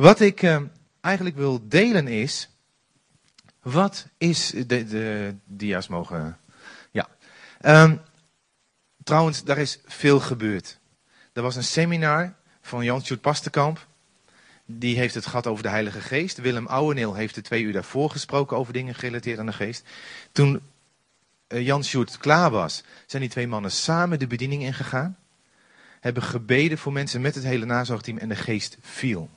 Wat ik uh, eigenlijk wil delen is, wat is de, de dia's mogen, ja. Um, trouwens, daar is veel gebeurd. Er was een seminar van Jan Sjoerd Pastenkamp. Die heeft het gehad over de Heilige Geest. Willem Ouweneel heeft er twee uur daarvoor gesproken over dingen gerelateerd aan de Geest. Toen uh, Jan Sjoerd klaar was, zijn die twee mannen samen de bediening ingegaan. Hebben gebeden voor mensen met het hele nazorgteam en de Geest viel.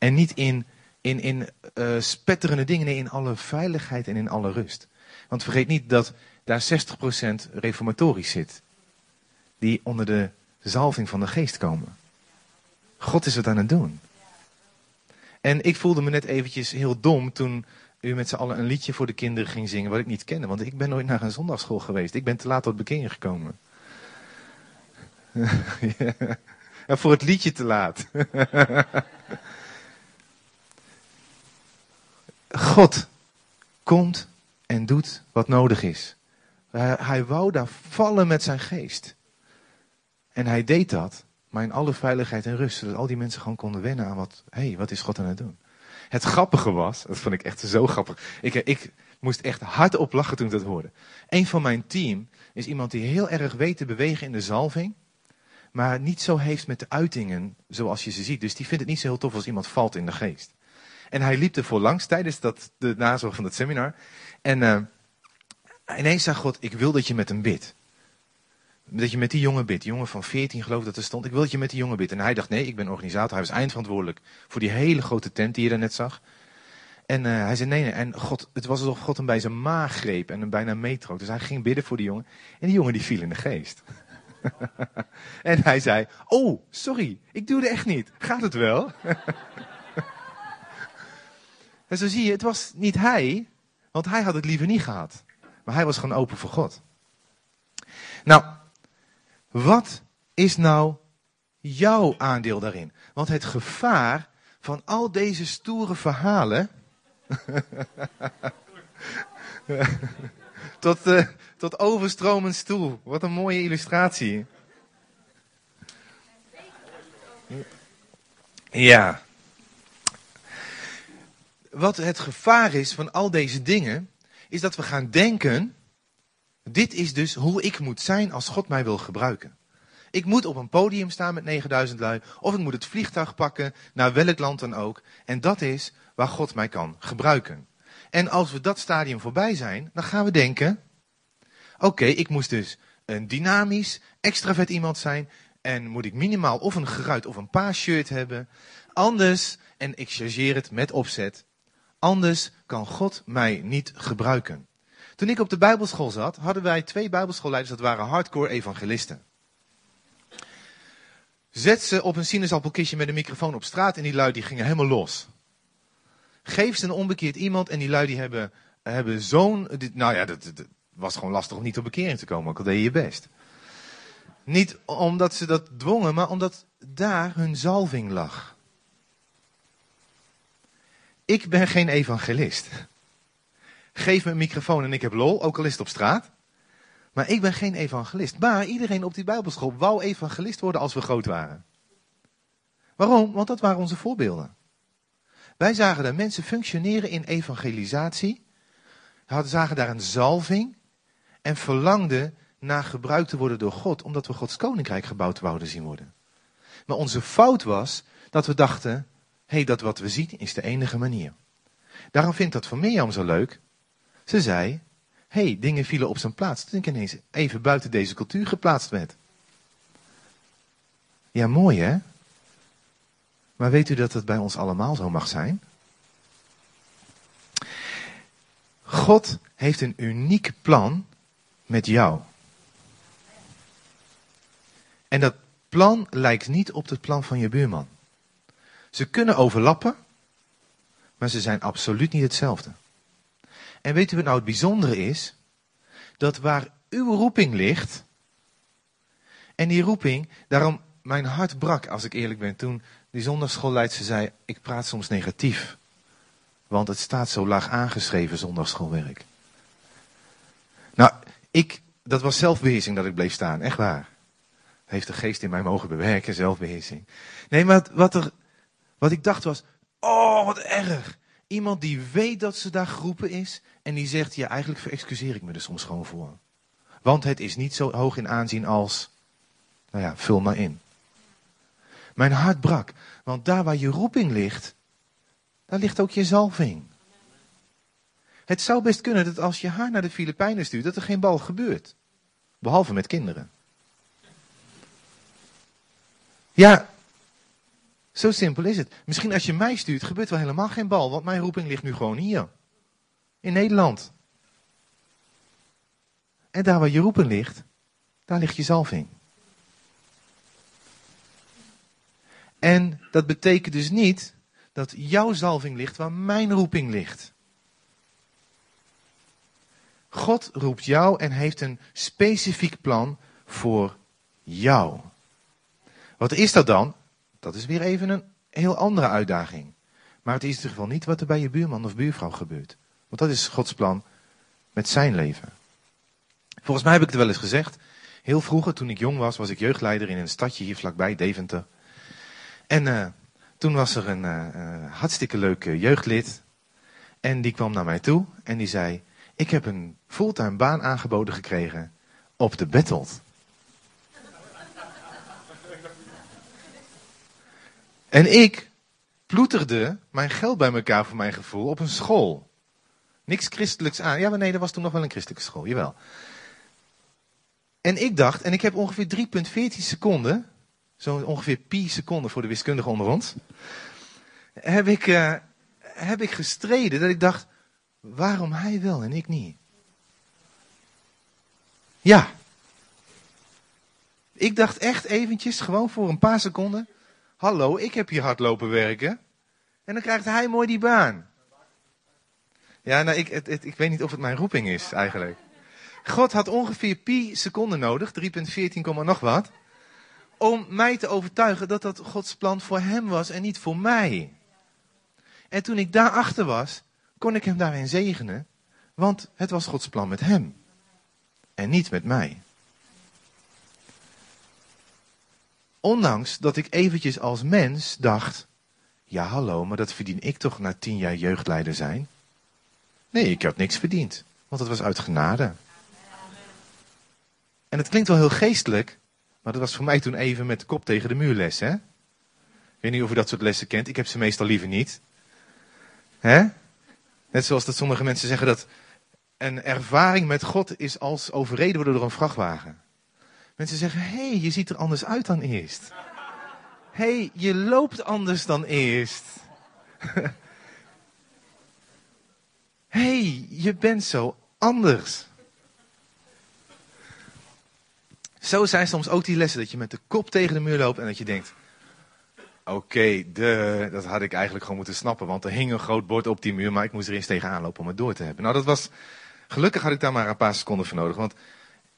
En niet in, in, in uh, spetterende dingen, nee, in alle veiligheid en in alle rust. Want vergeet niet dat daar 60% reformatorisch zit. Die onder de zalving van de geest komen. God is het aan het doen. En ik voelde me net eventjes heel dom toen u met z'n allen een liedje voor de kinderen ging zingen wat ik niet kende. Want ik ben nooit naar een zondagschool geweest. Ik ben te laat tot bekering gekomen. voor het liedje te laat. God komt en doet wat nodig is. Hij, wou daar vallen met zijn geest. En hij deed dat, maar in alle veiligheid en rust. Zodat al die mensen gewoon konden wennen aan wat, hé, hey, wat is God aan het doen? Het grappige was, dat vond ik echt zo grappig. Ik, ik moest echt hardop lachen toen ik dat hoorde. Een van mijn team is iemand die heel erg weet te bewegen in de zalving. Maar niet zo heeft met de uitingen zoals je ze ziet. Dus die vindt het niet zo heel tof als iemand valt in de geest. En hij liep er voor langs tijdens dat, de nazorg van het seminar. En uh, ineens zei God, ik wil dat je met hem bidt. Dat je met die jongen. Die jongen van 14 geloof dat er stond. Ik wil dat je met die jongen bidt. En hij dacht, nee, ik ben organisator. Hij was eindverantwoordelijk voor die hele grote tent die je daar net zag. En uh, hij zei, nee, nee. En God, het was alsof God hem bij zijn maag greep en hem bijna meetrok. Dus hij ging bidden voor die jongen. En die jongen die viel in de geest. en hij zei, oh, sorry, ik doe het echt niet. Gaat het wel? En zo zie je, het was niet hij, want hij had het liever niet gehad. Maar hij was gewoon open voor God. Nou, wat is nou jouw aandeel daarin? Want het gevaar van al deze stoere verhalen. tot, uh, tot overstromend stoel. Wat een mooie illustratie. Ja wat het gevaar is van al deze dingen, is dat we gaan denken, dit is dus hoe ik moet zijn als God mij wil gebruiken. Ik moet op een podium staan met 9000 lui, of ik moet het vliegtuig pakken naar welk land dan ook. En dat is waar God mij kan gebruiken. En als we dat stadium voorbij zijn, dan gaan we denken, oké, ik moest dus een dynamisch, extravert iemand zijn. En moet ik minimaal of een geruit of een shirt hebben. Anders, en ik chargeer het met opzet, Anders kan God mij niet gebruiken. Toen ik op de Bijbelschool zat, hadden wij twee Bijbelschoolleiders, dat waren hardcore evangelisten. Zet ze op een sinaasappelkistje met een microfoon op straat en die lui die gingen helemaal los. Geef ze een onbekeerd iemand en die lui die hebben, hebben zo'n... Nou ja, dat, was gewoon lastig om niet op bekering te komen, ook al deed je je best. Niet omdat ze dat dwongen, maar omdat daar hun zalving lag. Ik ben geen evangelist. Geef me een microfoon en ik heb lol, ook al is het op straat. Maar ik ben geen evangelist. Maar iedereen op die Bijbelschool wou evangelist worden als we groot waren. Waarom? Want dat waren onze voorbeelden. Wij zagen daar mensen functioneren in evangelisatie. We zagen daar een zalving. En verlangden naar gebruikt te worden door God. Omdat we Gods koninkrijk gebouwd wouden zien worden. Maar onze fout was dat we dachten hey, dat wat we zien is de enige manier. Daarom vindt dat van Mirjam zo leuk. Ze zei, hey, dingen vielen op zijn plaats. Toen ik ineens even buiten deze cultuur geplaatst werd. Ja, mooi hè? Maar weet u dat het bij ons allemaal zo mag zijn? God heeft een uniek plan met jou. En dat plan lijkt niet op het plan van je buurman. Ze kunnen overlappen, maar ze zijn absoluut niet hetzelfde. En weet u wat nou het bijzondere is? Dat waar uw roeping ligt, en die roeping, daarom mijn hart brak, als ik eerlijk ben, toen die zondagschoolleidster zei, ik praat soms negatief. Want het staat zo laag aangeschreven, zondagsschoolwerk. Nou, ik, dat was zelfbeheersing dat ik bleef staan, echt waar. Heeft de geest in mij mogen bewerken, zelfbeheersing. Nee, maar wat er Wat ik dacht was, oh wat erg. Iemand die weet dat ze daar geroepen is en die zegt, ja eigenlijk verexcuseer ik me er soms gewoon voor. Want het is niet zo hoog in aanzien als, nou ja, vul maar in. Mijn hart brak, want daar waar je roeping ligt, daar ligt ook je zalving. Het zou best kunnen dat als je haar naar de Filipijnen stuurt, dat er geen bal gebeurt. Behalve met kinderen. Ja, zo simpel is het. Misschien als je mij stuurt, gebeurt wel helemaal geen bal, want mijn roeping ligt nu gewoon hier. In Nederland. En daar waar je roeping ligt, daar ligt je zalving. En dat betekent dus niet dat jouw zalving ligt waar mijn roeping ligt. God roept jou en heeft een specifiek plan voor jou. Wat is dat dan? Dat is weer even een heel andere uitdaging. Maar het is in ieder geval niet wat er bij je buurman of buurvrouw gebeurt. Want dat is Gods plan met zijn leven. Volgens mij heb ik het wel eens gezegd. Heel vroeger, toen ik jong was, was ik jeugdleider in een stadje hier vlakbij, Deventer. En uh, toen was er een uh, hartstikke leuke jeugdlid. En die kwam naar mij toe en die zei: Ik heb een fulltime baan aangeboden gekregen op de Bettelt. En ik ploeterde mijn geld bij elkaar voor mijn gevoel op een school. Niks christelijks aan. Ja, maar nee, dat was toen nog wel een christelijke school, jawel. En ik dacht, en ik heb ongeveer 3,14 seconden, zo ongeveer pi seconden voor de wiskundige onder ons, heb ik, uh, heb ik gestreden dat ik dacht, waarom hij wel en ik niet? Ja. Ik dacht echt eventjes, gewoon voor een paar seconden, hallo, ik heb hier hard lopen werken. En dan krijgt hij mooi die baan. Ja, nou, ik, het, ik weet niet of het mijn roeping is eigenlijk. God had ongeveer pi seconden nodig, 3.14, nog wat, om mij te overtuigen dat dat Gods plan voor hem was en niet voor mij. En toen ik daarachter was, kon ik hem daarin zegenen, want het was Gods plan met hem en niet met mij. Ondanks dat ik eventjes als mens dacht, ja hallo, maar dat verdien ik toch na tien jaar jeugdleider zijn? Nee, ik had niks verdiend, want het was uit genade. En het klinkt wel heel geestelijk, maar dat was voor mij toen even met de kop tegen de muur les, hè? Ik weet niet of u dat soort lessen kent, ik heb ze meestal liever niet. Hè? Net zoals dat sommige mensen zeggen dat een ervaring met God is als overreden worden door een vrachtwagen. Mensen zeggen, hé, hey, je ziet er anders uit dan eerst. Hé, hey, je loopt anders dan eerst. Hé, hey, je bent zo anders. Zo zijn soms ook die lessen dat je met de kop tegen de muur loopt en dat je denkt: Oké, okay, dat had ik eigenlijk gewoon moeten snappen, want er hing een groot bord op die muur, maar ik moest er eens tegenaan lopen om het door te hebben. Nou, dat was. Gelukkig had ik daar maar een paar seconden voor nodig, want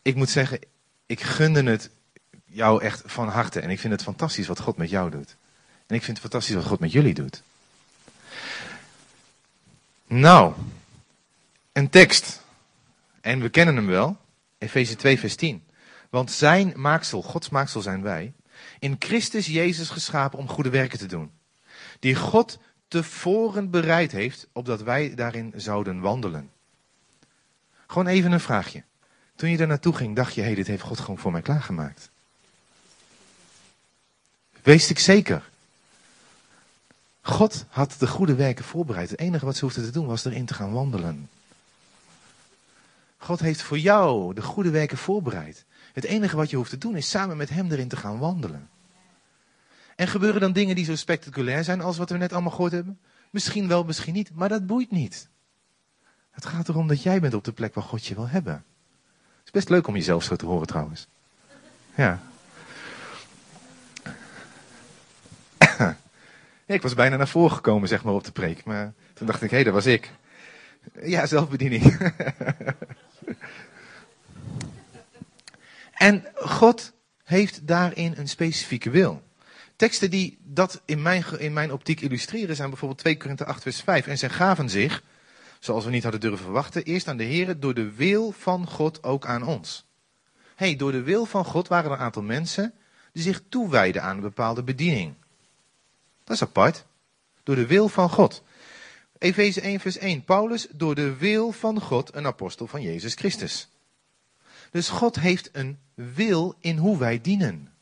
ik moet zeggen, ik gunde het jou echt van harte. En ik vind het fantastisch wat God met jou doet. En ik vind het fantastisch wat God met jullie doet. Nou, een tekst. En we kennen hem wel. Efeze 2, vers 10. Want zijn maaksel, Gods maaksel zijn wij, in Christus Jezus geschapen om goede werken te doen. Die God tevoren bereid heeft, opdat wij daarin zouden wandelen. Gewoon even een vraagje. Toen je daar naartoe ging, dacht je, hé, hey, dit heeft God gewoon voor mij klaargemaakt. Wees ik zeker. God had de goede werken voorbereid. Het enige wat ze hoefden te doen was erin te gaan wandelen. God heeft voor jou de goede werken voorbereid. Het enige wat je hoeft te doen is samen met Hem erin te gaan wandelen. En gebeuren dan dingen die zo spectaculair zijn als wat we net allemaal gehoord hebben? Misschien wel, misschien niet, maar dat boeit niet. Het gaat erom dat jij bent op de plek waar God je wil hebben. Best leuk om jezelf zo te horen trouwens. Ja. ik was bijna naar voren gekomen, zeg maar, op de preek. Maar toen dacht ik, hé, hey, dat was ik. Ja, zelfbediening. en God heeft daarin een specifieke wil. Teksten die dat in mijn, in mijn optiek illustreren zijn bijvoorbeeld 2 Korinthe 8 vers 5. En zij gaven zich, zoals we niet hadden durven verwachten, eerst aan de Heer door de wil van God ook aan ons. hey, door de wil van God waren er een aantal mensen die zich toewijden aan een bepaalde bediening. Dat is apart. Door de wil van God. Efeze 1 vers 1. Paulus, door de wil van God, een apostel van Jezus Christus. Dus God heeft een wil in hoe wij dienen.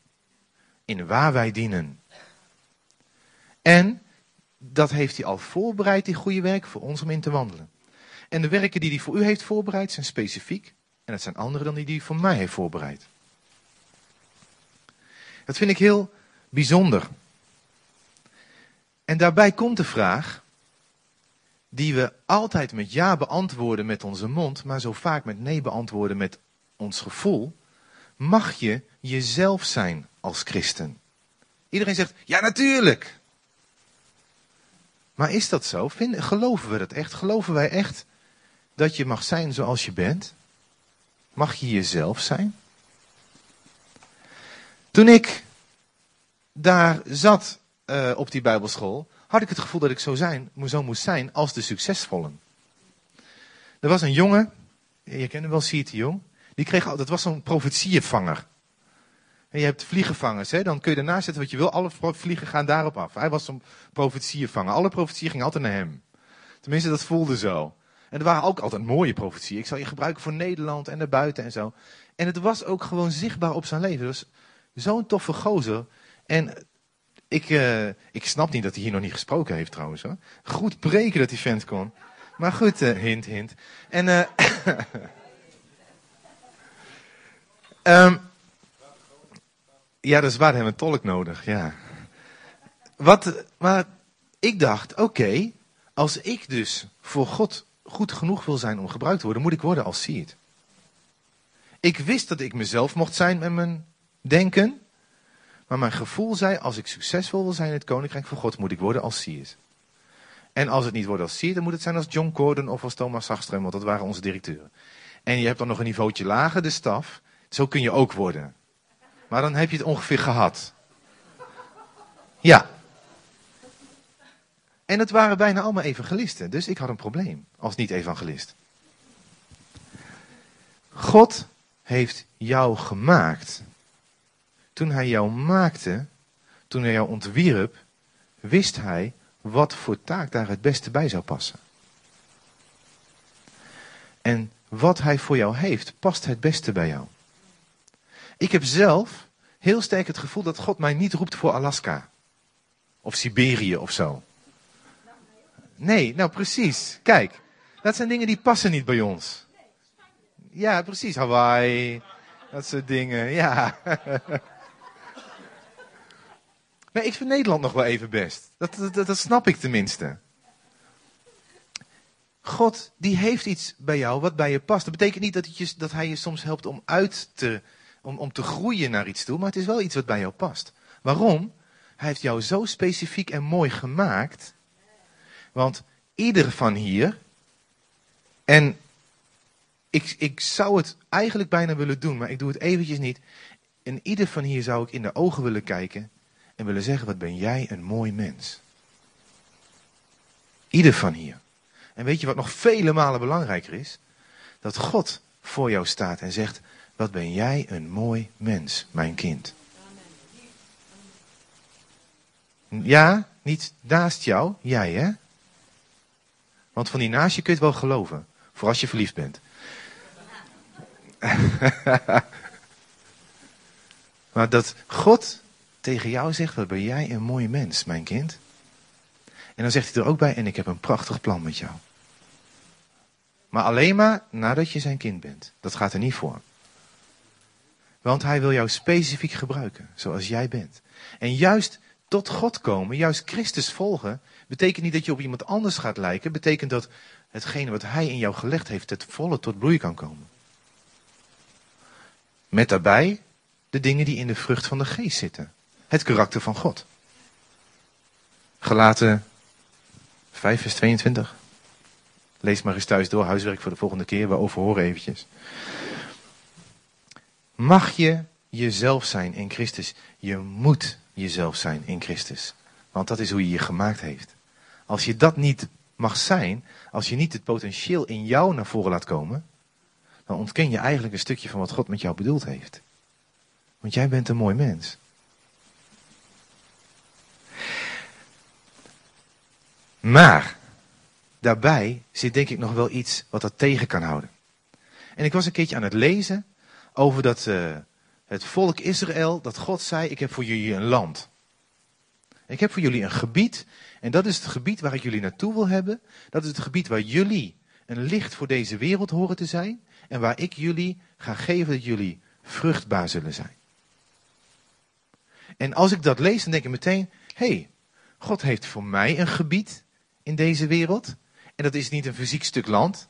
In waar wij dienen. En dat heeft hij al voorbereid, die goede werk, voor ons om in te wandelen. En de werken die hij voor u heeft voorbereid zijn specifiek. En het zijn andere dan die hij voor mij heeft voorbereid. Dat vind ik heel bijzonder. En daarbij komt de vraag, die we altijd met ja beantwoorden met onze mond, maar zo vaak met nee beantwoorden met ons gevoel. Mag je jezelf zijn als christen? Iedereen zegt, ja natuurlijk. Maar is dat zo? Geloven we dat echt? Geloven wij echt dat je mag zijn zoals je bent? Mag je jezelf zijn? Toen ik daar zat uh, op die bijbelschool, had ik het gevoel dat ik zo, zijn, zo moest zijn als de succesvollen. Er was een jongen, je kent hem wel, Siert Jong. Die kreeg, dat was zo'n profetieënvanger. En je hebt vliegenvangers, hè? dan kun je ernaast zetten wat je wil. Alle vliegen gaan daarop af. Hij was zo'n profetieënvanger. Alle profetieën gingen altijd naar hem. Tenminste, dat voelde zo. En er waren ook altijd mooie profetieën. Ik zal je gebruiken voor Nederland en daarbuiten en zo. En het was ook gewoon zichtbaar op zijn leven. Dus zo'n toffe gozer. En ik, uh, ik snap niet dat hij hier nog niet gesproken heeft trouwens. Hoor. Goed preken dat die vent kon. Maar goed, uh, hint, hint. En... Uh, um, ja, dat is waar, hebben we een tolk nodig, ja. Wat, maar ik dacht, oké, als ik dus voor God goed genoeg wil zijn om gebruikt te worden, moet ik worden als Siert. Ik wist dat ik mezelf mocht zijn met mijn denken. Maar mijn gevoel zei, als ik succesvol wil zijn in het koninkrijk van God, moet ik worden als Siert. En als het niet wordt als Siert, dan moet het zijn als John Corden of als Thomas Zagström, want dat waren onze directeuren. En je hebt dan nog een niveautje lager, de staf. Zo kun je ook worden. Maar dan heb je het ongeveer gehad. Ja. En het waren bijna allemaal evangelisten, dus ik had een probleem als niet-evangelist. God heeft jou gemaakt. Toen hij jou maakte, toen hij jou ontwierp, wist hij wat voor taak daar het beste bij zou passen. En wat hij voor jou heeft, past het beste bij jou. Ik heb zelf heel sterk het gevoel dat God mij niet roept voor Alaska. Of Siberië of zo. Nee, nou precies. Kijk, dat zijn dingen die passen niet bij ons. Ja, precies. Hawaii, dat soort dingen. Ja. Maar ik vind Nederland nog wel even best. Dat, dat, snap ik tenminste. God, die heeft iets bij jou wat bij je past. Dat betekent niet dat, dat hij je soms helpt om uit te, om, om te groeien naar iets toe, maar het is wel iets wat bij jou past. Waarom? Hij heeft jou zo specifiek en mooi gemaakt. Want ieder van hier, en ik, ik zou het eigenlijk bijna willen doen, maar ik doe het eventjes niet. En ieder van hier zou ik in de ogen willen kijken en willen zeggen, wat ben jij een mooi mens. Ieder van hier. En weet je wat nog vele malen belangrijker is? Dat God voor jou staat en zegt, wat ben jij een mooi mens, mijn kind. Ja, niet naast jou, jij hè? Want van die naast je kun je het wel geloven. Voor als je verliefd bent. maar dat God tegen jou zegt, wat ben jij een mooi mens, mijn kind. En dan zegt hij er ook bij, en ik heb een prachtig plan met jou. Maar alleen maar nadat je zijn kind bent. Dat gaat er niet voor. Want hij wil jou specifiek gebruiken, zoals jij bent. En juist tot God komen, juist Christus volgen, betekent niet dat je op iemand anders gaat lijken. Betekent dat hetgene wat hij in jou gelegd heeft, het volle tot bloei kan komen. Met daarbij de dingen die in de vrucht van de geest zitten. Het karakter van God. Gelaten 5 vers 22. Lees maar eens thuis door, huiswerk voor de volgende keer, we overhoren eventjes. Mag je jezelf zijn in Christus? Je moet jezelf zijn in Christus. Want dat is hoe je je gemaakt heeft. Als je dat niet mag zijn, als je niet het potentieel in jou naar voren laat komen, dan ontken je eigenlijk een stukje van wat God met jou bedoeld heeft. Want jij bent een mooi mens. Maar daarbij zit denk ik nog wel iets wat dat tegen kan houden. En ik was een keertje aan het lezen over dat uh, het volk Israël, dat God zei, ik heb voor jullie een land. Ik heb voor jullie een gebied en dat is het gebied waar ik jullie naartoe wil hebben. Dat is het gebied waar jullie een licht voor deze wereld horen te zijn en waar ik jullie ga geven dat jullie vruchtbaar zullen zijn. En als ik dat lees, dan denk ik meteen, hé, hey, God heeft voor mij een gebied in deze wereld. En dat is niet een fysiek stuk land,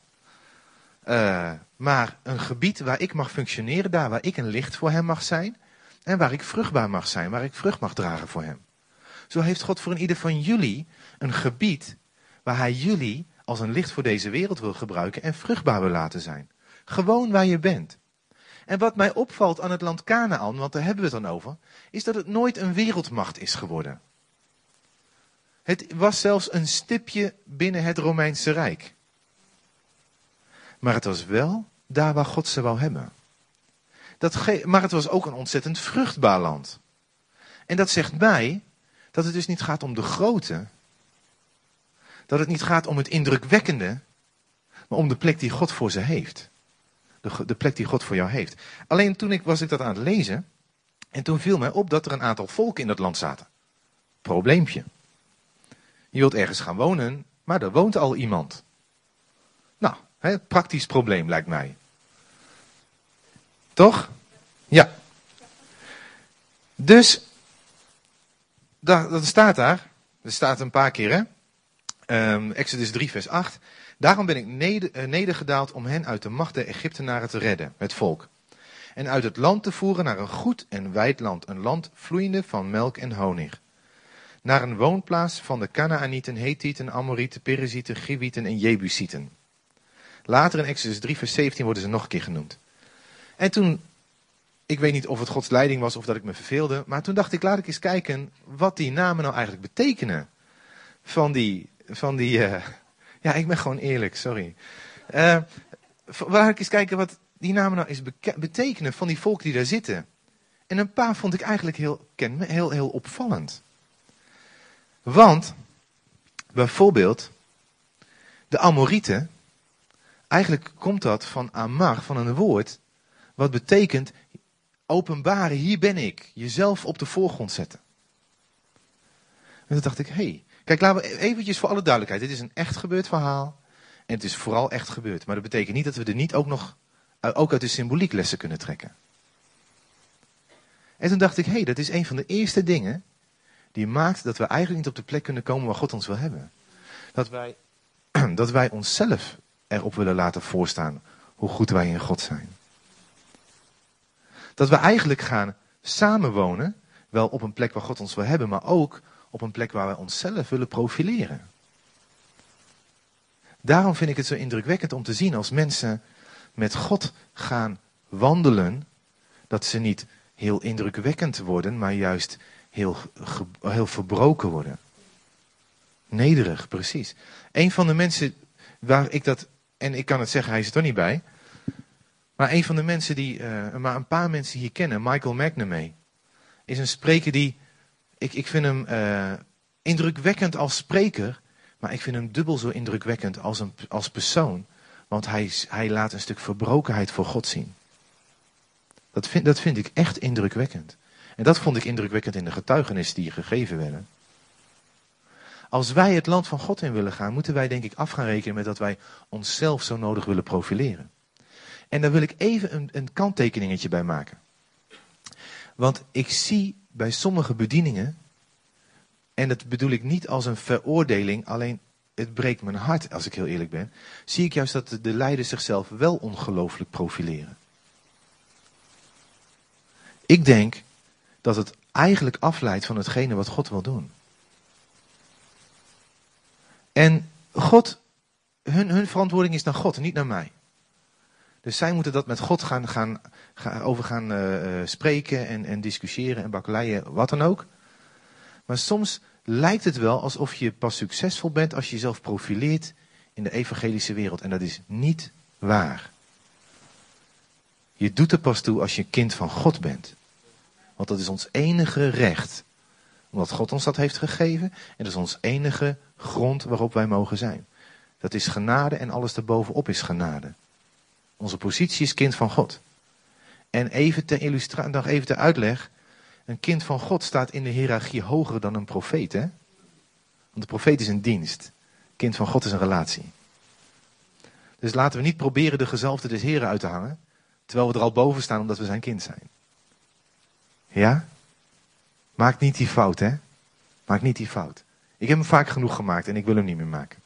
uh, maar een gebied waar ik mag functioneren, daar waar ik een licht voor hem mag zijn. En waar ik vruchtbaar mag zijn, waar ik vrucht mag dragen voor hem. Zo heeft God voor een ieder van jullie een gebied waar hij jullie als een licht voor deze wereld wil gebruiken en vruchtbaar wil laten zijn. Gewoon waar je bent. En wat mij opvalt aan het land Canaan, want daar hebben we het dan over, is dat het nooit een wereldmacht is geworden. Het was zelfs een stipje binnen het Romeinse Rijk. Maar het was wel daar waar God ze wou hebben. Dat maar het was ook een ontzettend vruchtbaar land. En dat zegt mij dat het dus niet gaat om de grote. Dat het niet gaat om het indrukwekkende. Maar om de plek die God voor ze heeft. De, de plek die God voor jou heeft. Alleen toen ik, was ik dat aan het lezen. En toen viel mij op dat er een aantal volken in dat land zaten. Probleempje. Je wilt ergens gaan wonen, maar er woont al iemand. Hè, praktisch probleem lijkt mij. Toch? Ja. Dus, dat staat daar. Er staat een paar keer, hè? Um, Exodus 3, vers 8. Daarom ben ik neder, uh, nedergedaald om hen uit de macht der Egyptenaren te redden, het volk. En uit het land te voeren naar een goed en wijd land, een land vloeiende van melk en honing naar een woonplaats van de Canaanieten, Hethieten, Amorieten, Perizieten, Givieten en Jebusieten. Later in Exodus 3, vers 17 worden ze nog een keer genoemd. En toen, ik weet niet of het Gods leiding was of dat ik me verveelde, maar toen dacht ik, laat ik eens kijken wat die namen nou eigenlijk betekenen. Van die, van die, uh, ja, ik ben gewoon eerlijk, sorry. Uh, laat ik eens kijken wat die namen nou eens betekenen van die volk die daar zitten. En een paar vond ik eigenlijk heel, heel, heel opvallend. Want, bijvoorbeeld, de Amorieten, eigenlijk komt dat van Amar, van een woord, wat betekent openbaren, hier ben ik, jezelf op de voorgrond zetten. En toen dacht ik, hé, hey, kijk, laten we eventjes voor alle duidelijkheid, dit is een echt gebeurd verhaal. En het is vooral echt gebeurd. Maar dat betekent niet dat we er niet ook nog, ook uit de symboliek lessen kunnen trekken. En toen dacht ik, hé, hey, dat is een van de eerste dingen die maakt dat we eigenlijk niet op de plek kunnen komen waar God ons wil hebben. Dat wij, dat wij onszelf erop willen laten voorstaan hoe goed wij in God zijn. Dat we eigenlijk gaan samenwonen, wel op een plek waar God ons wil hebben, maar ook op een plek waar wij onszelf willen profileren. Daarom vind ik het zo indrukwekkend om te zien als mensen met God gaan wandelen, dat ze niet heel indrukwekkend worden, maar juist heel, heel verbroken worden. Nederig, precies. Een van de mensen waar ik dat, en ik kan het zeggen, hij is er niet bij. Maar een van de mensen die, uh, maar een paar mensen hier kennen, Michael McNamee, is een spreker die, ik, ik vind hem uh, indrukwekkend als spreker, maar ik vind hem dubbel zo indrukwekkend als, een, als persoon. Want hij, hij laat een stuk verbrokenheid voor God zien. Dat vind, dat vind ik echt indrukwekkend. En dat vond ik indrukwekkend in de getuigenissen die gegeven werden. Als wij het land van God in willen gaan, moeten wij denk ik af gaan rekenen met dat wij onszelf zo nodig willen profileren. En daar wil ik even een, een kanttekeningetje bij maken. Want ik zie bij sommige bedieningen, en dat bedoel ik niet als een veroordeling, alleen het breekt mijn hart als ik heel eerlijk ben, zie ik juist dat de leiders zichzelf wel ongelooflijk profileren. Ik denk dat het eigenlijk afleidt van hetgene wat God wil doen. En God, hun, hun verantwoording is naar God, niet naar mij. Dus zij moeten dat met God gaan, gaan, gaan over gaan uh, spreken en, en discussiëren en bakkeleien, wat dan ook. Maar soms lijkt het wel alsof je pas succesvol bent als je jezelf profileert in de evangelische wereld. En dat is niet waar. Je doet er pas toe als je kind van God bent. Want dat is ons enige recht Omdat God ons dat heeft gegeven. En dat is ons enige grond waarop wij mogen zijn. Dat is genade en alles erbovenop is genade. Onze positie is kind van God. En even ter illustratie, nog even ter uitleg. Een kind van God staat in de hiërarchie hoger dan een profeet. Hè? Want de profeet is een dienst. Kind van God is een relatie. Dus laten we niet proberen de gezalfde des Heren uit te hangen. Terwijl we er al boven staan omdat we zijn kind zijn. Ja? Maak niet die fout, hè? Maak niet die fout. Ik heb hem vaak genoeg gemaakt en ik wil hem niet meer maken.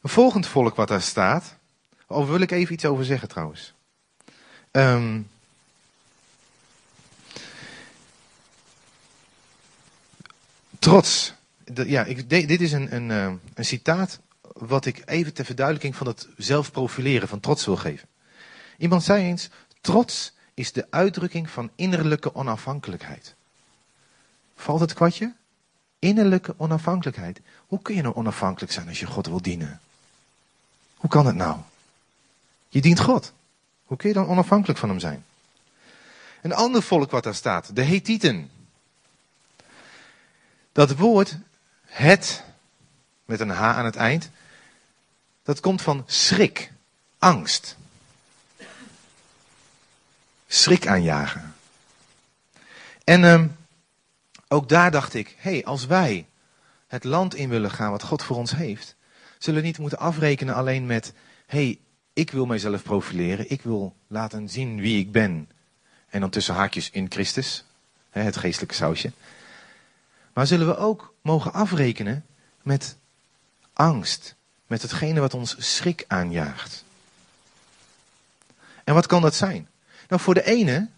Een volgend volk wat daar staat. Over wil ik even iets over zeggen trouwens. Um, trots. ja, ik, dit is een, een, eh, een citaat wat ik even ter verduidelijking van het zelfprofileren van trots wil geven. Iemand zei eens, trots is de uitdrukking van innerlijke onafhankelijkheid. Valt het kwartje? Innerlijke onafhankelijkheid. Hoe kun je nou onafhankelijk zijn als je God wil dienen? Hoe kan het nou? Je dient God. Hoe kun je dan onafhankelijk van hem zijn? Een ander volk wat daar staat, de Hethieten. Dat woord, het, met een H aan het eind, dat komt van schrik, angst. Schrik aanjagen. En uh, ook daar dacht ik, hé, hey, als wij het land in willen gaan wat God voor ons heeft, zullen we niet moeten afrekenen alleen met, hé, hey, ik wil mijzelf profileren, ik wil laten zien wie ik ben. En dan tussen haakjes in Christus, het geestelijke sausje. Maar zullen we ook mogen afrekenen met angst, met hetgene wat ons schrik aanjaagt. En wat kan dat zijn? Nou, voor de ene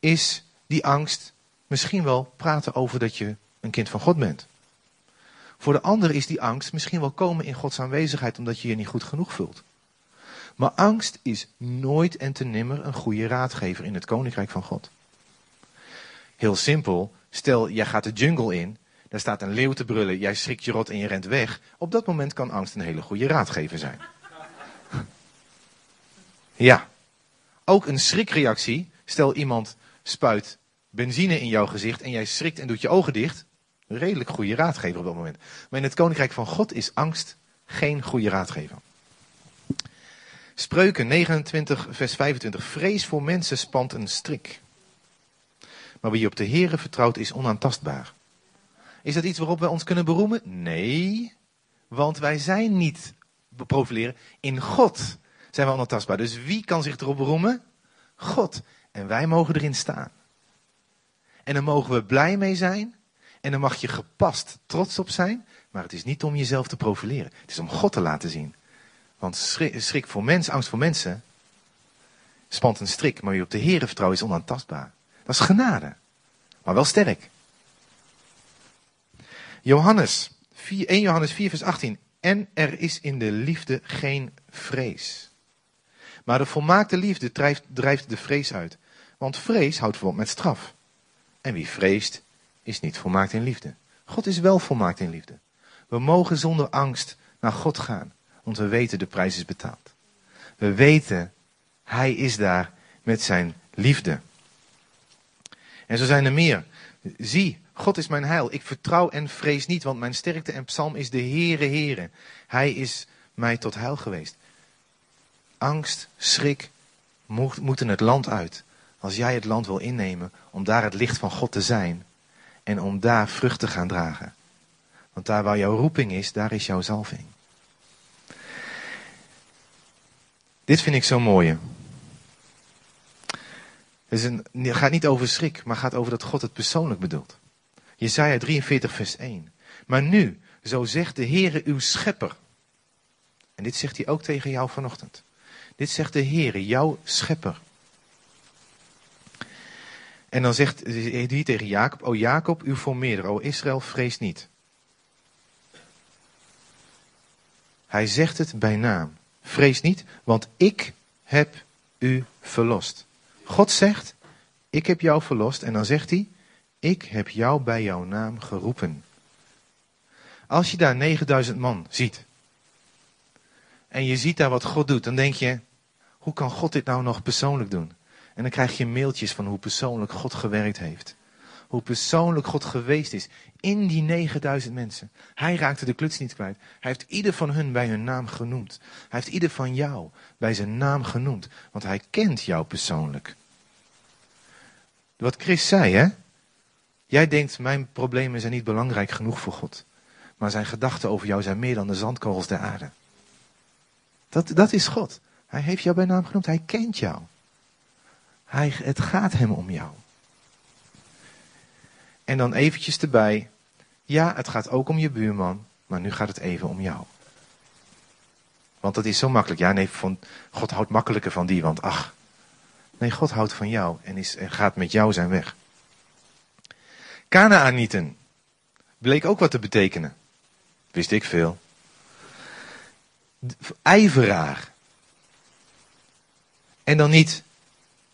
is die angst misschien wel praten over dat je een kind van God bent. Voor de ander is die angst misschien wel komen in Gods aanwezigheid omdat je je niet goed genoeg voelt. Maar angst is nooit en te nimmer een goede raadgever in het koninkrijk van God. Heel simpel, stel jij gaat de jungle in, daar staat een leeuw te brullen, jij schrikt je rot en je rent weg. Op dat moment kan angst een hele goede raadgever zijn. Ja, ook een schrikreactie, stel iemand spuit benzine in jouw gezicht en jij schrikt en doet je ogen dicht. Redelijk goede raadgever op dat moment. Maar in het koninkrijk van God is angst geen goede raadgever. Spreuken 29, vers 25. Vrees voor mensen spant een strik. Maar wie op de Here vertrouwt is onaantastbaar. Is dat iets waarop wij ons kunnen beroemen? Nee, want wij zijn niet profileren. In God zijn we onaantastbaar. Dus wie kan zich erop beroemen? God. En wij mogen erin staan. En dan mogen we blij mee zijn. En dan mag je gepast trots op zijn. Maar het is niet om jezelf te profileren. Het is om God te laten zien. Want schrik, voor mensen, angst voor mensen, spant een strik. Maar wie op de Heer vertrouwt is onaantastbaar. Dat is genade. Maar wel sterk. Johannes, 4, 1 Johannes 4 vers 18. En er is in de liefde geen vrees. Maar de volmaakte liefde drijft, drijft de vrees uit. Want vrees houdt verband met straf. En wie vreest, is niet volmaakt in liefde. God is wel volmaakt in liefde. We mogen zonder angst naar God gaan, want we weten de prijs is betaald. We weten, Hij is daar met zijn liefde. En zo zijn er meer. Zie, God is mijn heil. Ik vertrouw en vrees niet, want mijn sterkte en psalm is de Heere Heere. Hij is mij tot heil geweest. Angst, schrik moeten het land uit. Als jij het land wil innemen, om daar het licht van God te zijn. En om daar vrucht te gaan dragen. Want daar waar jouw roeping is, daar is jouw zalving. Dit vind ik zo mooi. Het, het gaat niet over schrik, maar gaat over dat God het persoonlijk bedoelt. Jesaja 43 vers 1. Maar nu, zo zegt de Heere uw schepper. En dit zegt hij ook tegen jou vanochtend. Dit zegt de Heere, jouw schepper. En dan zegt hij tegen Jacob, o Jacob, uw formeerder, o Israël, vrees niet. Hij zegt het bij naam. Vrees niet, want ik heb u verlost. God zegt, ik heb jou verlost. En dan zegt hij, ik heb jou bij jouw naam geroepen. Als je daar 9000 man ziet. En je ziet daar wat God doet. Dan denk je, hoe kan God dit nou nog persoonlijk doen? En dan krijg je mailtjes van hoe persoonlijk God gewerkt heeft. hoe persoonlijk God geweest is in die 9000 mensen. Hij raakte de kluts niet kwijt. Hij heeft ieder van hun bij hun naam genoemd. Hij heeft ieder van jou bij zijn naam genoemd, want hij kent jou persoonlijk. Wat Chris zei, hè? Jij denkt, mijn problemen zijn niet belangrijk genoeg voor God. Maar zijn gedachten over jou zijn meer dan de zandkorrels der aarde. Dat, dat is God. Hij heeft jou bij naam genoemd. Hij kent jou. Hij, het gaat hem om jou. En dan eventjes erbij. Ja, het gaat ook om je buurman. Maar nu gaat het even om jou. Want dat is zo makkelijk. Ja, nee, van, God houdt makkelijker van die. Want ach. Nee, God houdt van jou. En, is, en gaat met jou zijn weg. Kanaanieten. Bleek ook wat te betekenen. Wist ik veel. Ijveraar. En dan niet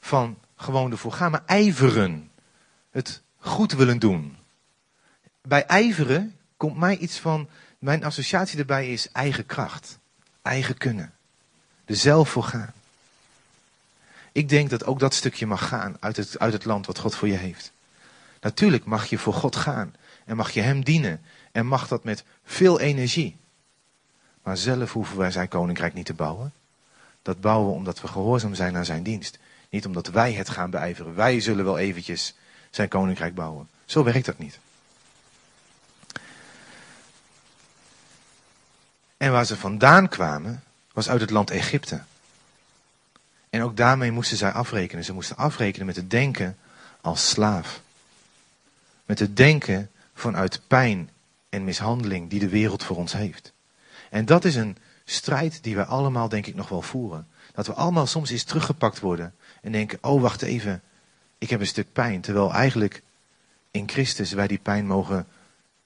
van gewoon ervoor gaan, maar ijveren. Het goed willen doen. Bij ijveren komt mij iets van, mijn associatie erbij is eigen kracht, eigen kunnen. Er zelf voor gaan. Ik denk dat ook dat stukje mag gaan uit het, uit het land wat God voor je heeft. Natuurlijk mag je voor God gaan en mag je Hem dienen en mag dat met veel energie. Maar zelf hoeven wij zijn koninkrijk niet te bouwen. Dat bouwen we omdat we gehoorzaam zijn aan zijn dienst. Niet omdat wij het gaan beijveren. Wij zullen wel eventjes zijn koninkrijk bouwen. Zo werkt dat niet. En waar ze vandaan kwamen, was uit het land Egypte. En ook daarmee moesten zij afrekenen. Ze moesten afrekenen met het denken als slaaf. Met het denken vanuit pijn en mishandeling die de wereld voor ons heeft. En dat is een strijd die wij allemaal, denk ik, nog wel voeren. Dat we allemaal soms eens teruggepakt worden en denken: oh, wacht even, ik heb een stuk pijn. Terwijl eigenlijk in Christus wij die pijn mogen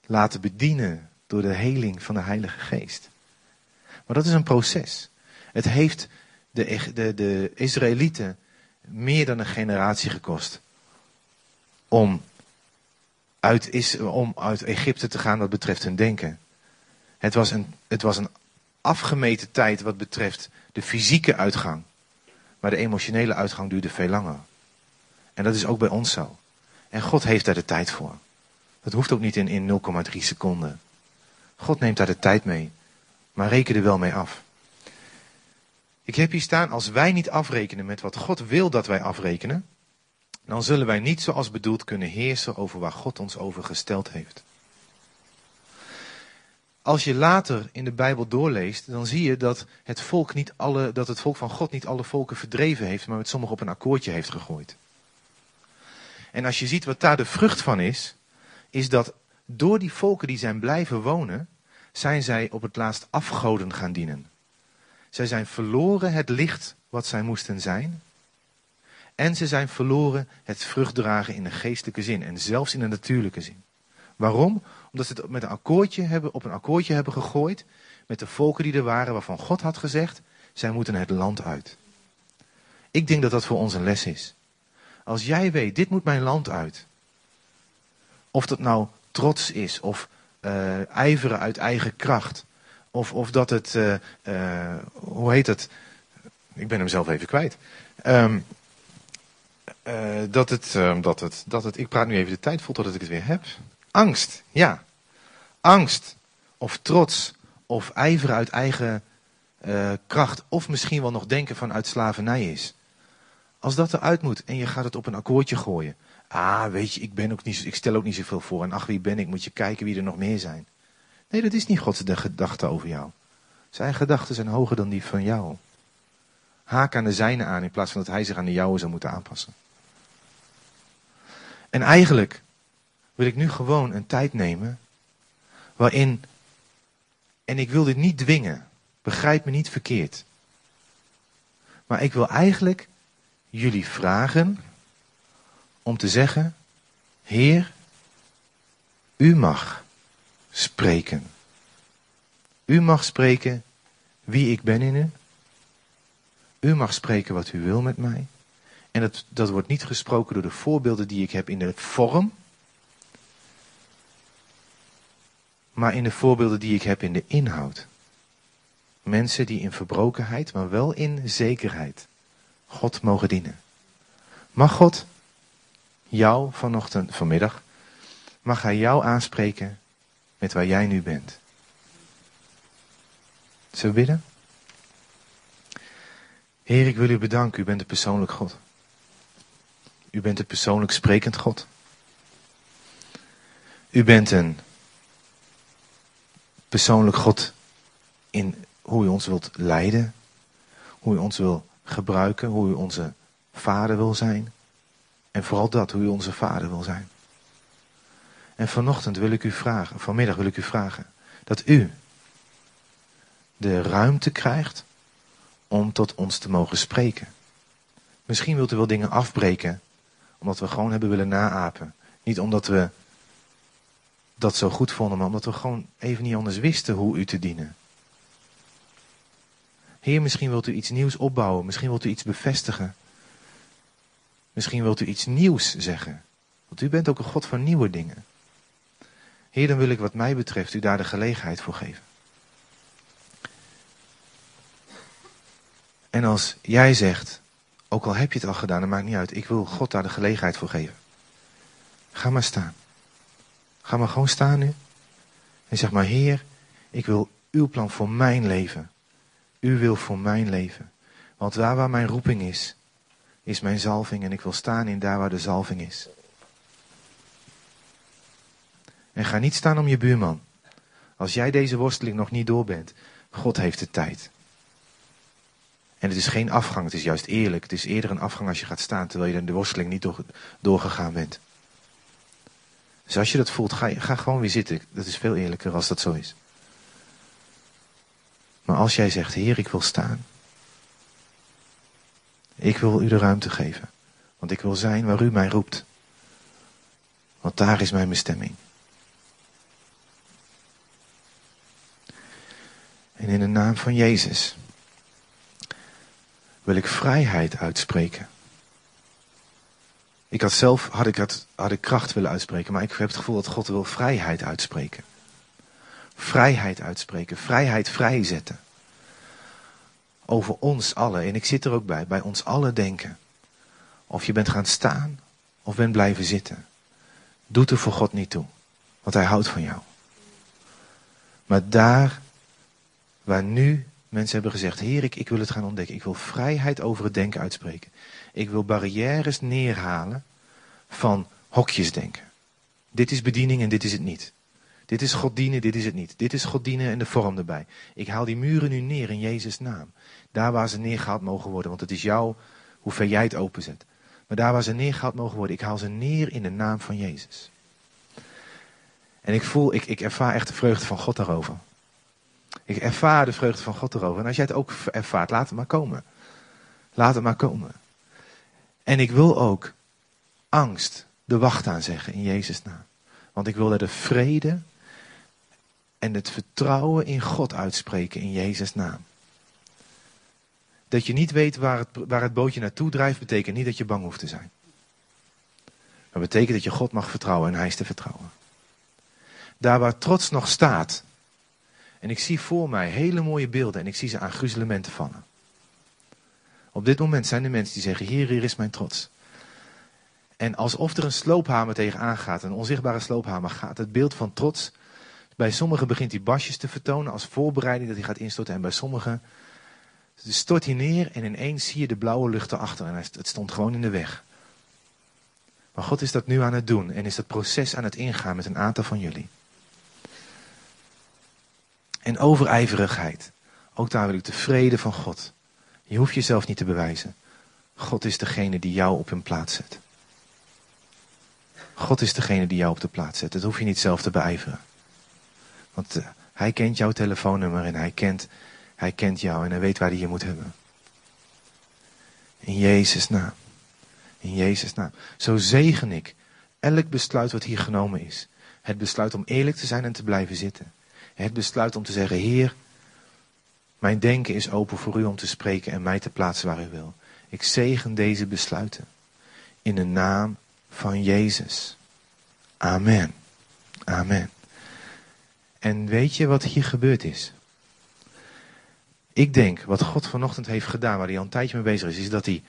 laten bedienen door de heling van de Heilige Geest. Maar dat is een proces. Het heeft de, de, de Israëlieten meer dan een generatie gekost om uit, is, om uit Egypte te gaan wat betreft hun denken. Het was, een, het was een afgemeten tijd wat betreft de fysieke uitgang. Maar de emotionele uitgang duurde veel langer. En dat is ook bij ons zo. En God heeft daar de tijd voor. Dat hoeft ook niet in, in 0,3 seconden. God neemt daar de tijd mee. Maar reken er wel mee af. Ik heb hier staan, als wij niet afrekenen met wat God wil dat wij afrekenen, dan zullen wij niet zoals bedoeld kunnen heersen over waar God ons over gesteld heeft. Als je later in de Bijbel doorleest, dan zie je dat het volk, niet alle, dat het volk van God niet alle volken verdreven heeft, maar met sommigen op een akkoordje heeft gegooid. En als je ziet wat daar de vrucht van is, is dat door die volken die zijn blijven wonen, zijn zij op het laatst afgoden gaan dienen. Zij zijn verloren het licht wat zij moesten zijn. En ze zijn verloren het vruchtdragen in de geestelijke zin en zelfs in de natuurlijke zin. Waarom? Omdat ze het met een akkoordje hebben, op een akkoordje hebben gegooid met de volken die er waren waarvan God had gezegd, zij moeten het land uit. Ik denk dat dat voor ons een les is. Als jij weet, dit moet mijn land uit. Of dat nou trots is, of uh, ijveren uit eigen kracht. Of, of dat het, uh, uh, hoe heet het? Ik ben hem zelf even kwijt. Um, dat, het, ehm, dat, het, dat het, ik praat nu even de tijd vol totdat ik het weer heb. Angst, ja. Angst, of trots, of ijveren uit eigen kracht. Of misschien wel nog denken vanuit slavernij is. Als dat eruit moet en je gaat het op een akkoordje gooien. Ah, weet je, ik, ben ook niet, ik stel ook niet zoveel voor. En ach, wie ben ik? Moet je kijken wie er nog meer zijn. Nee, dat is niet Gods gedachte over jou. Zijn gedachten zijn hoger dan die van jou. Haak aan de zijne aan in plaats van dat hij zich aan de jouwe zou moeten aanpassen. En eigenlijk wil ik nu gewoon een tijd nemen waarin, en ik wil dit niet dwingen, begrijp me niet verkeerd. Maar ik wil eigenlijk jullie vragen om te zeggen, Heer, u mag spreken. U mag spreken wie ik ben in u. U mag spreken wat u wil met mij. En dat, dat wordt niet gesproken door de voorbeelden die ik heb in de vorm, maar in de voorbeelden die ik heb in de inhoud. Mensen die in verbrokenheid, maar wel in zekerheid God mogen dienen. Mag God jou vanochtend, vanmiddag, mag hij jou aanspreken met waar jij nu bent. Zullen we bidden? Heer, ik wil u bedanken. U bent de persoonlijk God. U bent een persoonlijk sprekend God. U bent een persoonlijk God in hoe u ons wilt leiden, hoe u ons wil gebruiken, hoe u onze vader wil zijn. En vooral dat, hoe u onze vader wil zijn. En vanochtend wil ik u vragen, vanmiddag wil ik u vragen, dat u de ruimte krijgt om tot ons te mogen spreken. Misschien wilt u wel dingen afbreken, omdat we gewoon hebben willen naapen. Niet omdat we dat zo goed vonden, maar omdat we gewoon even niet anders wisten hoe u te dienen. Heer, misschien wilt u iets nieuws opbouwen, misschien wilt u iets bevestigen. Misschien wilt u iets nieuws zeggen. Want u bent ook een God van nieuwe dingen. Heer, dan wil ik wat mij betreft u daar de gelegenheid voor geven. En als jij zegt, ook al heb je het al gedaan, dat maakt niet uit, ik wil God daar de gelegenheid voor geven. Ga maar staan. Ga maar gewoon staan nu. En zeg maar, Heer, ik wil uw plan voor mijn leven. U wil voor mijn leven. Want daar waar mijn roeping is, is mijn zalving. En ik wil staan in daar waar de zalving is. En ga niet staan om je buurman. Als jij deze worsteling nog niet door bent, God heeft de tijd. En het is geen afgang, het is juist eerlijk. Het is eerder een afgang als je gaat staan terwijl je de worsteling niet door, doorgegaan bent. Dus als je dat voelt, ga, ga gewoon weer zitten. Dat is veel eerlijker als dat zo is. Maar als jij zegt, Heer, ik wil staan. Ik wil u de ruimte geven. Want ik wil zijn waar u mij roept. Want daar is mijn bestemming. En in de naam van Jezus wil ik vrijheid uitspreken. Ik had zelf had ik, had, had ik kracht willen uitspreken, maar ik heb het gevoel dat God wil vrijheid uitspreken. Vrijheid uitspreken, vrijheid vrijzetten. Over ons allen, en ik zit er ook bij, bij ons allen denken. Of je bent gaan staan of bent blijven zitten. Doet er voor God niet toe, want Hij houdt van jou. Maar daar waar nu mensen hebben gezegd, Heer, ik, wil het gaan ontdekken. Ik wil vrijheid over het denken uitspreken. Ik wil barrières neerhalen van hokjesdenken. Dit is bediening en dit is het niet. Dit is God dienen, dit is het niet. Dit is God dienen en de vorm erbij. Ik haal die muren nu neer in Jezus' naam. Daar waar ze neergehaald mogen worden, want het is jou hoe ver jij het openzet. Maar daar waar ze neergehaald mogen worden, ik haal ze neer in de naam van Jezus. En ik voel, ik, ik ervaar echt de vreugde van God daarover. Ik ervaar de vreugde van God erover. En als jij het ook ervaart, laat het maar komen. Laat het maar komen. En ik wil ook angst de wacht aan zeggen in Jezus' naam. Want ik wil daar de vrede en het vertrouwen in God uitspreken in Jezus' naam. Dat je niet weet waar het, waar het bootje naartoe drijft, betekent niet dat je bang hoeft te zijn. Maar betekent dat je God mag vertrouwen en Hij is te vertrouwen. Daar waar trots nog staat, en ik zie voor mij hele mooie beelden en ik zie ze aan gruzelementen vallen. Op dit moment zijn er mensen die zeggen, hier, hier is mijn trots. En alsof er een sloophamer tegenaan gaat, een onzichtbare sloophamer, gaat het beeld van trots. Bij sommigen begint hij basjes te vertonen als voorbereiding dat hij gaat instorten. En bij sommigen stort hij neer en ineens zie je de blauwe lucht erachter. En het stond gewoon in de weg. Maar God is dat nu aan het doen en is dat proces aan het ingaan met een aantal van jullie. En overijverigheid. Ook daar wil ik de vrede van God. Je hoeft jezelf niet te bewijzen. God is degene die jou op een plaats zet. God is degene die jou op de plaats zet. Dat hoef je niet zelf te beijveren. Want uh, hij kent jouw telefoonnummer en hij kent, hij kent jou en hij weet waar hij je moet hebben. In Jezus' naam. In Jezus' naam. Zo zegen ik elk besluit wat hier genomen is. Het besluit om eerlijk te zijn en te blijven zitten. Het besluit om te zeggen, Heer, mijn denken is open voor u om te spreken en mij te plaatsen waar u wil. Ik zegen deze besluiten. In de naam van Jezus. Amen. Amen. En weet je wat hier gebeurd is? Ik denk wat God vanochtend heeft gedaan, waar hij al een tijdje mee bezig is, is dat hij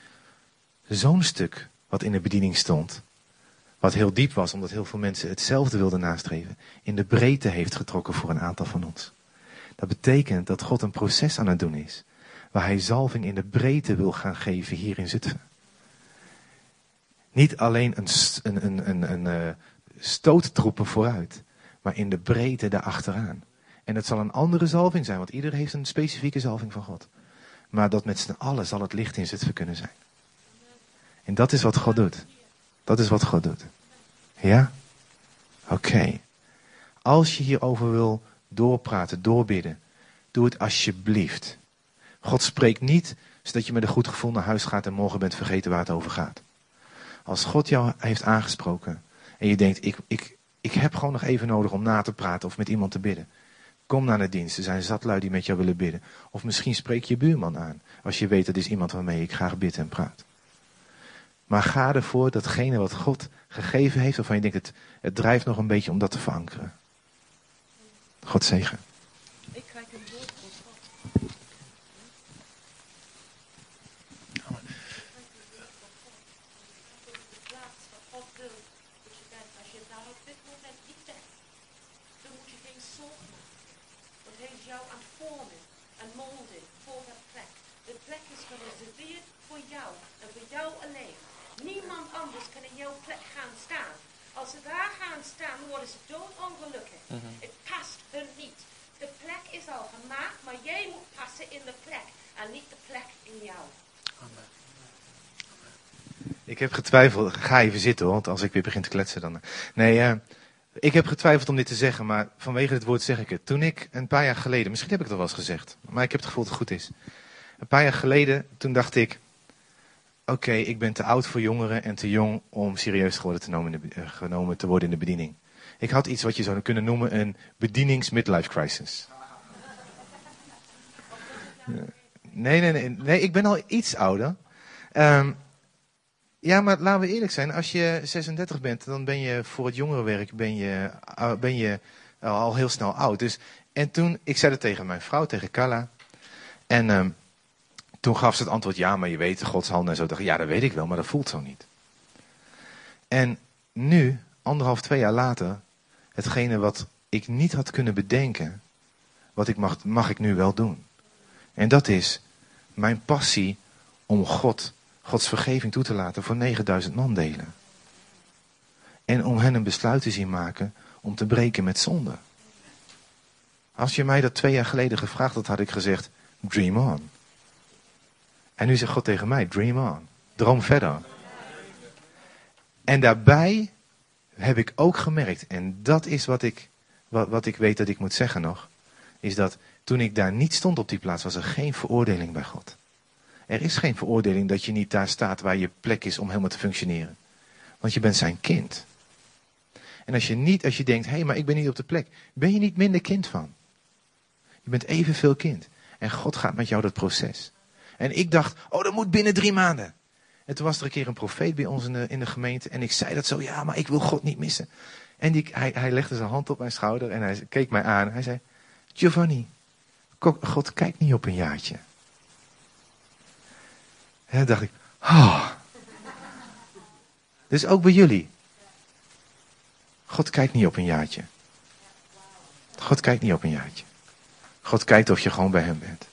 zo'n stuk wat in de bediening stond, wat heel diep was, omdat heel veel mensen hetzelfde wilden nastreven, in de breedte heeft getrokken voor een aantal van ons. Dat betekent dat God een proces aan het doen is, waar hij zalving in de breedte wil gaan geven hier in Zutphen. Niet alleen een, een, een, een, een uh, stoottroepen vooruit, maar in de breedte daarachteraan. En het zal een andere zalving zijn, want iedereen heeft een specifieke zalving van God. Maar dat met z'n allen zal het licht in Zutphen kunnen zijn. En dat is wat God doet. Dat is wat God doet. Ja? Oké. Als je hierover wil doorpraten, doorbidden, doe het alsjeblieft. God spreekt niet zodat je met een goed gevoel naar huis gaat en morgen bent vergeten waar het over gaat. Als God jou heeft aangesproken en je denkt, ik, ik, ik heb gewoon nog even nodig om na te praten of met iemand te bidden. Kom naar de dienst. Er zijn zatlui die met jou willen bidden. Of misschien spreek je buurman aan. Als je weet dat is iemand waarmee ik graag bid en praat. Maar ga ervoor datgene wat God gegeven heeft, waarvan je denkt, het, het drijft nog een beetje om dat te verankeren. God zegen. Ik krijg een woord van God. jou aan het vormen en molden voor dat plek. De plek is gereserveerd voor jou en voor jou alleen. Niemand anders kan in jouw plek gaan staan. Als ze daar gaan staan, worden ze doodongelukkig. Mm Het past hun niet. De plek is al gemaakt, maar jij moet passen in de plek en niet de plek in jou. Amen. Ik heb getwijfeld. Ga even zitten hoor, want als ik weer begin te kletsen dan. Nee, uh, ik heb getwijfeld om dit te zeggen, maar vanwege het woord zeg ik het. Toen ik een paar jaar geleden, misschien heb ik het al wel eens gezegd, maar ik heb het gevoel dat het goed is. Een paar jaar geleden, toen dacht ik, oké, ik ben te oud voor jongeren en te jong om serieus uh, genomen te worden in de bediening. Ik had iets wat je zou kunnen noemen een bedienings-midlife crisis. Nee, nee, nee, nee, ik ben al iets ouder. Um, ja, maar laten we eerlijk zijn. Als je 36 bent, dan ben je voor het jongerenwerk ben je, uh, ben je al heel snel oud. Dus, en toen, ik zei het tegen mijn vrouw, tegen Carla. En um, toen gaf ze het antwoord, ja, maar je weet, Gods handen en zo. Dacht, ja, dat weet ik wel, maar dat voelt zo niet. En nu, anderhalf, twee jaar later, hetgene wat ik niet had kunnen bedenken, wat ik mag, mag ik nu wel doen. En dat is mijn passie om God Gods vergeving toe te laten voor 9000 man delen. En om hen een besluit te zien maken om te breken met zonde. Als je mij dat twee jaar geleden gevraagd had, had ik gezegd, dream on. En nu zegt God tegen mij, dream on. Droom verder. En daarbij heb ik ook gemerkt, en dat is wat ik, wat, wat ik weet dat ik moet zeggen nog, is dat toen ik daar niet stond op die plaats, was er geen veroordeling bij God. Er is geen veroordeling dat je niet daar staat waar je plek is om helemaal te functioneren. Want je bent zijn kind. En als je niet, als je denkt, hé, hey, maar ik ben niet op de plek, ben je niet minder kind van. Je bent evenveel kind. En God gaat met jou dat proces. En ik dacht, oh, dat moet binnen drie maanden. En toen was er een keer een profeet bij ons in de, in de gemeente. En ik zei dat zo, ja, maar ik wil God niet missen. En die, hij, hij legde zijn hand op mijn schouder en hij keek mij aan. Hij zei, Giovanni, God kijkt niet op een jaartje. En dacht ik, oh. Dus ook bij jullie. God kijkt niet op een jaartje. God kijkt niet op een jaartje. God kijkt of je gewoon bij hem bent.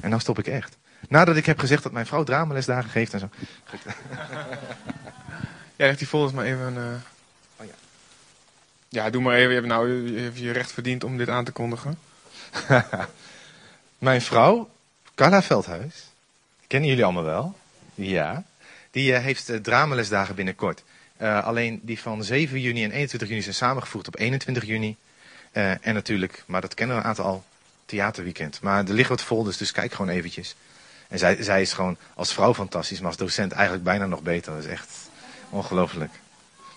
En dan stop ik echt. Nadat ik heb gezegd dat mijn vrouw dramalesdagen geeft en zo. ja, heeft hij volgens mij even... Uh... Oh, ja. ja, doe maar even. Je hebt nou je, hebt je recht verdiend om dit aan te kondigen. mijn vrouw, Carla Veldhuis, Kennen jullie allemaal wel? Ja. Die uh, heeft uh, dramalesdagen binnenkort. Alleen die van 7 juni en 21 juni zijn samengevoegd op 21 juni. en natuurlijk, maar dat kennen we een aantal al, theaterweekend. Maar er ligt wat vol, dus, dus kijk gewoon eventjes. En zij, zij is gewoon als vrouw fantastisch, maar als docent eigenlijk bijna nog beter. Dat is echt ongelooflijk.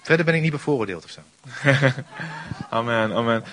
Verder ben ik niet bevooroordeeld of zo. amen, amen.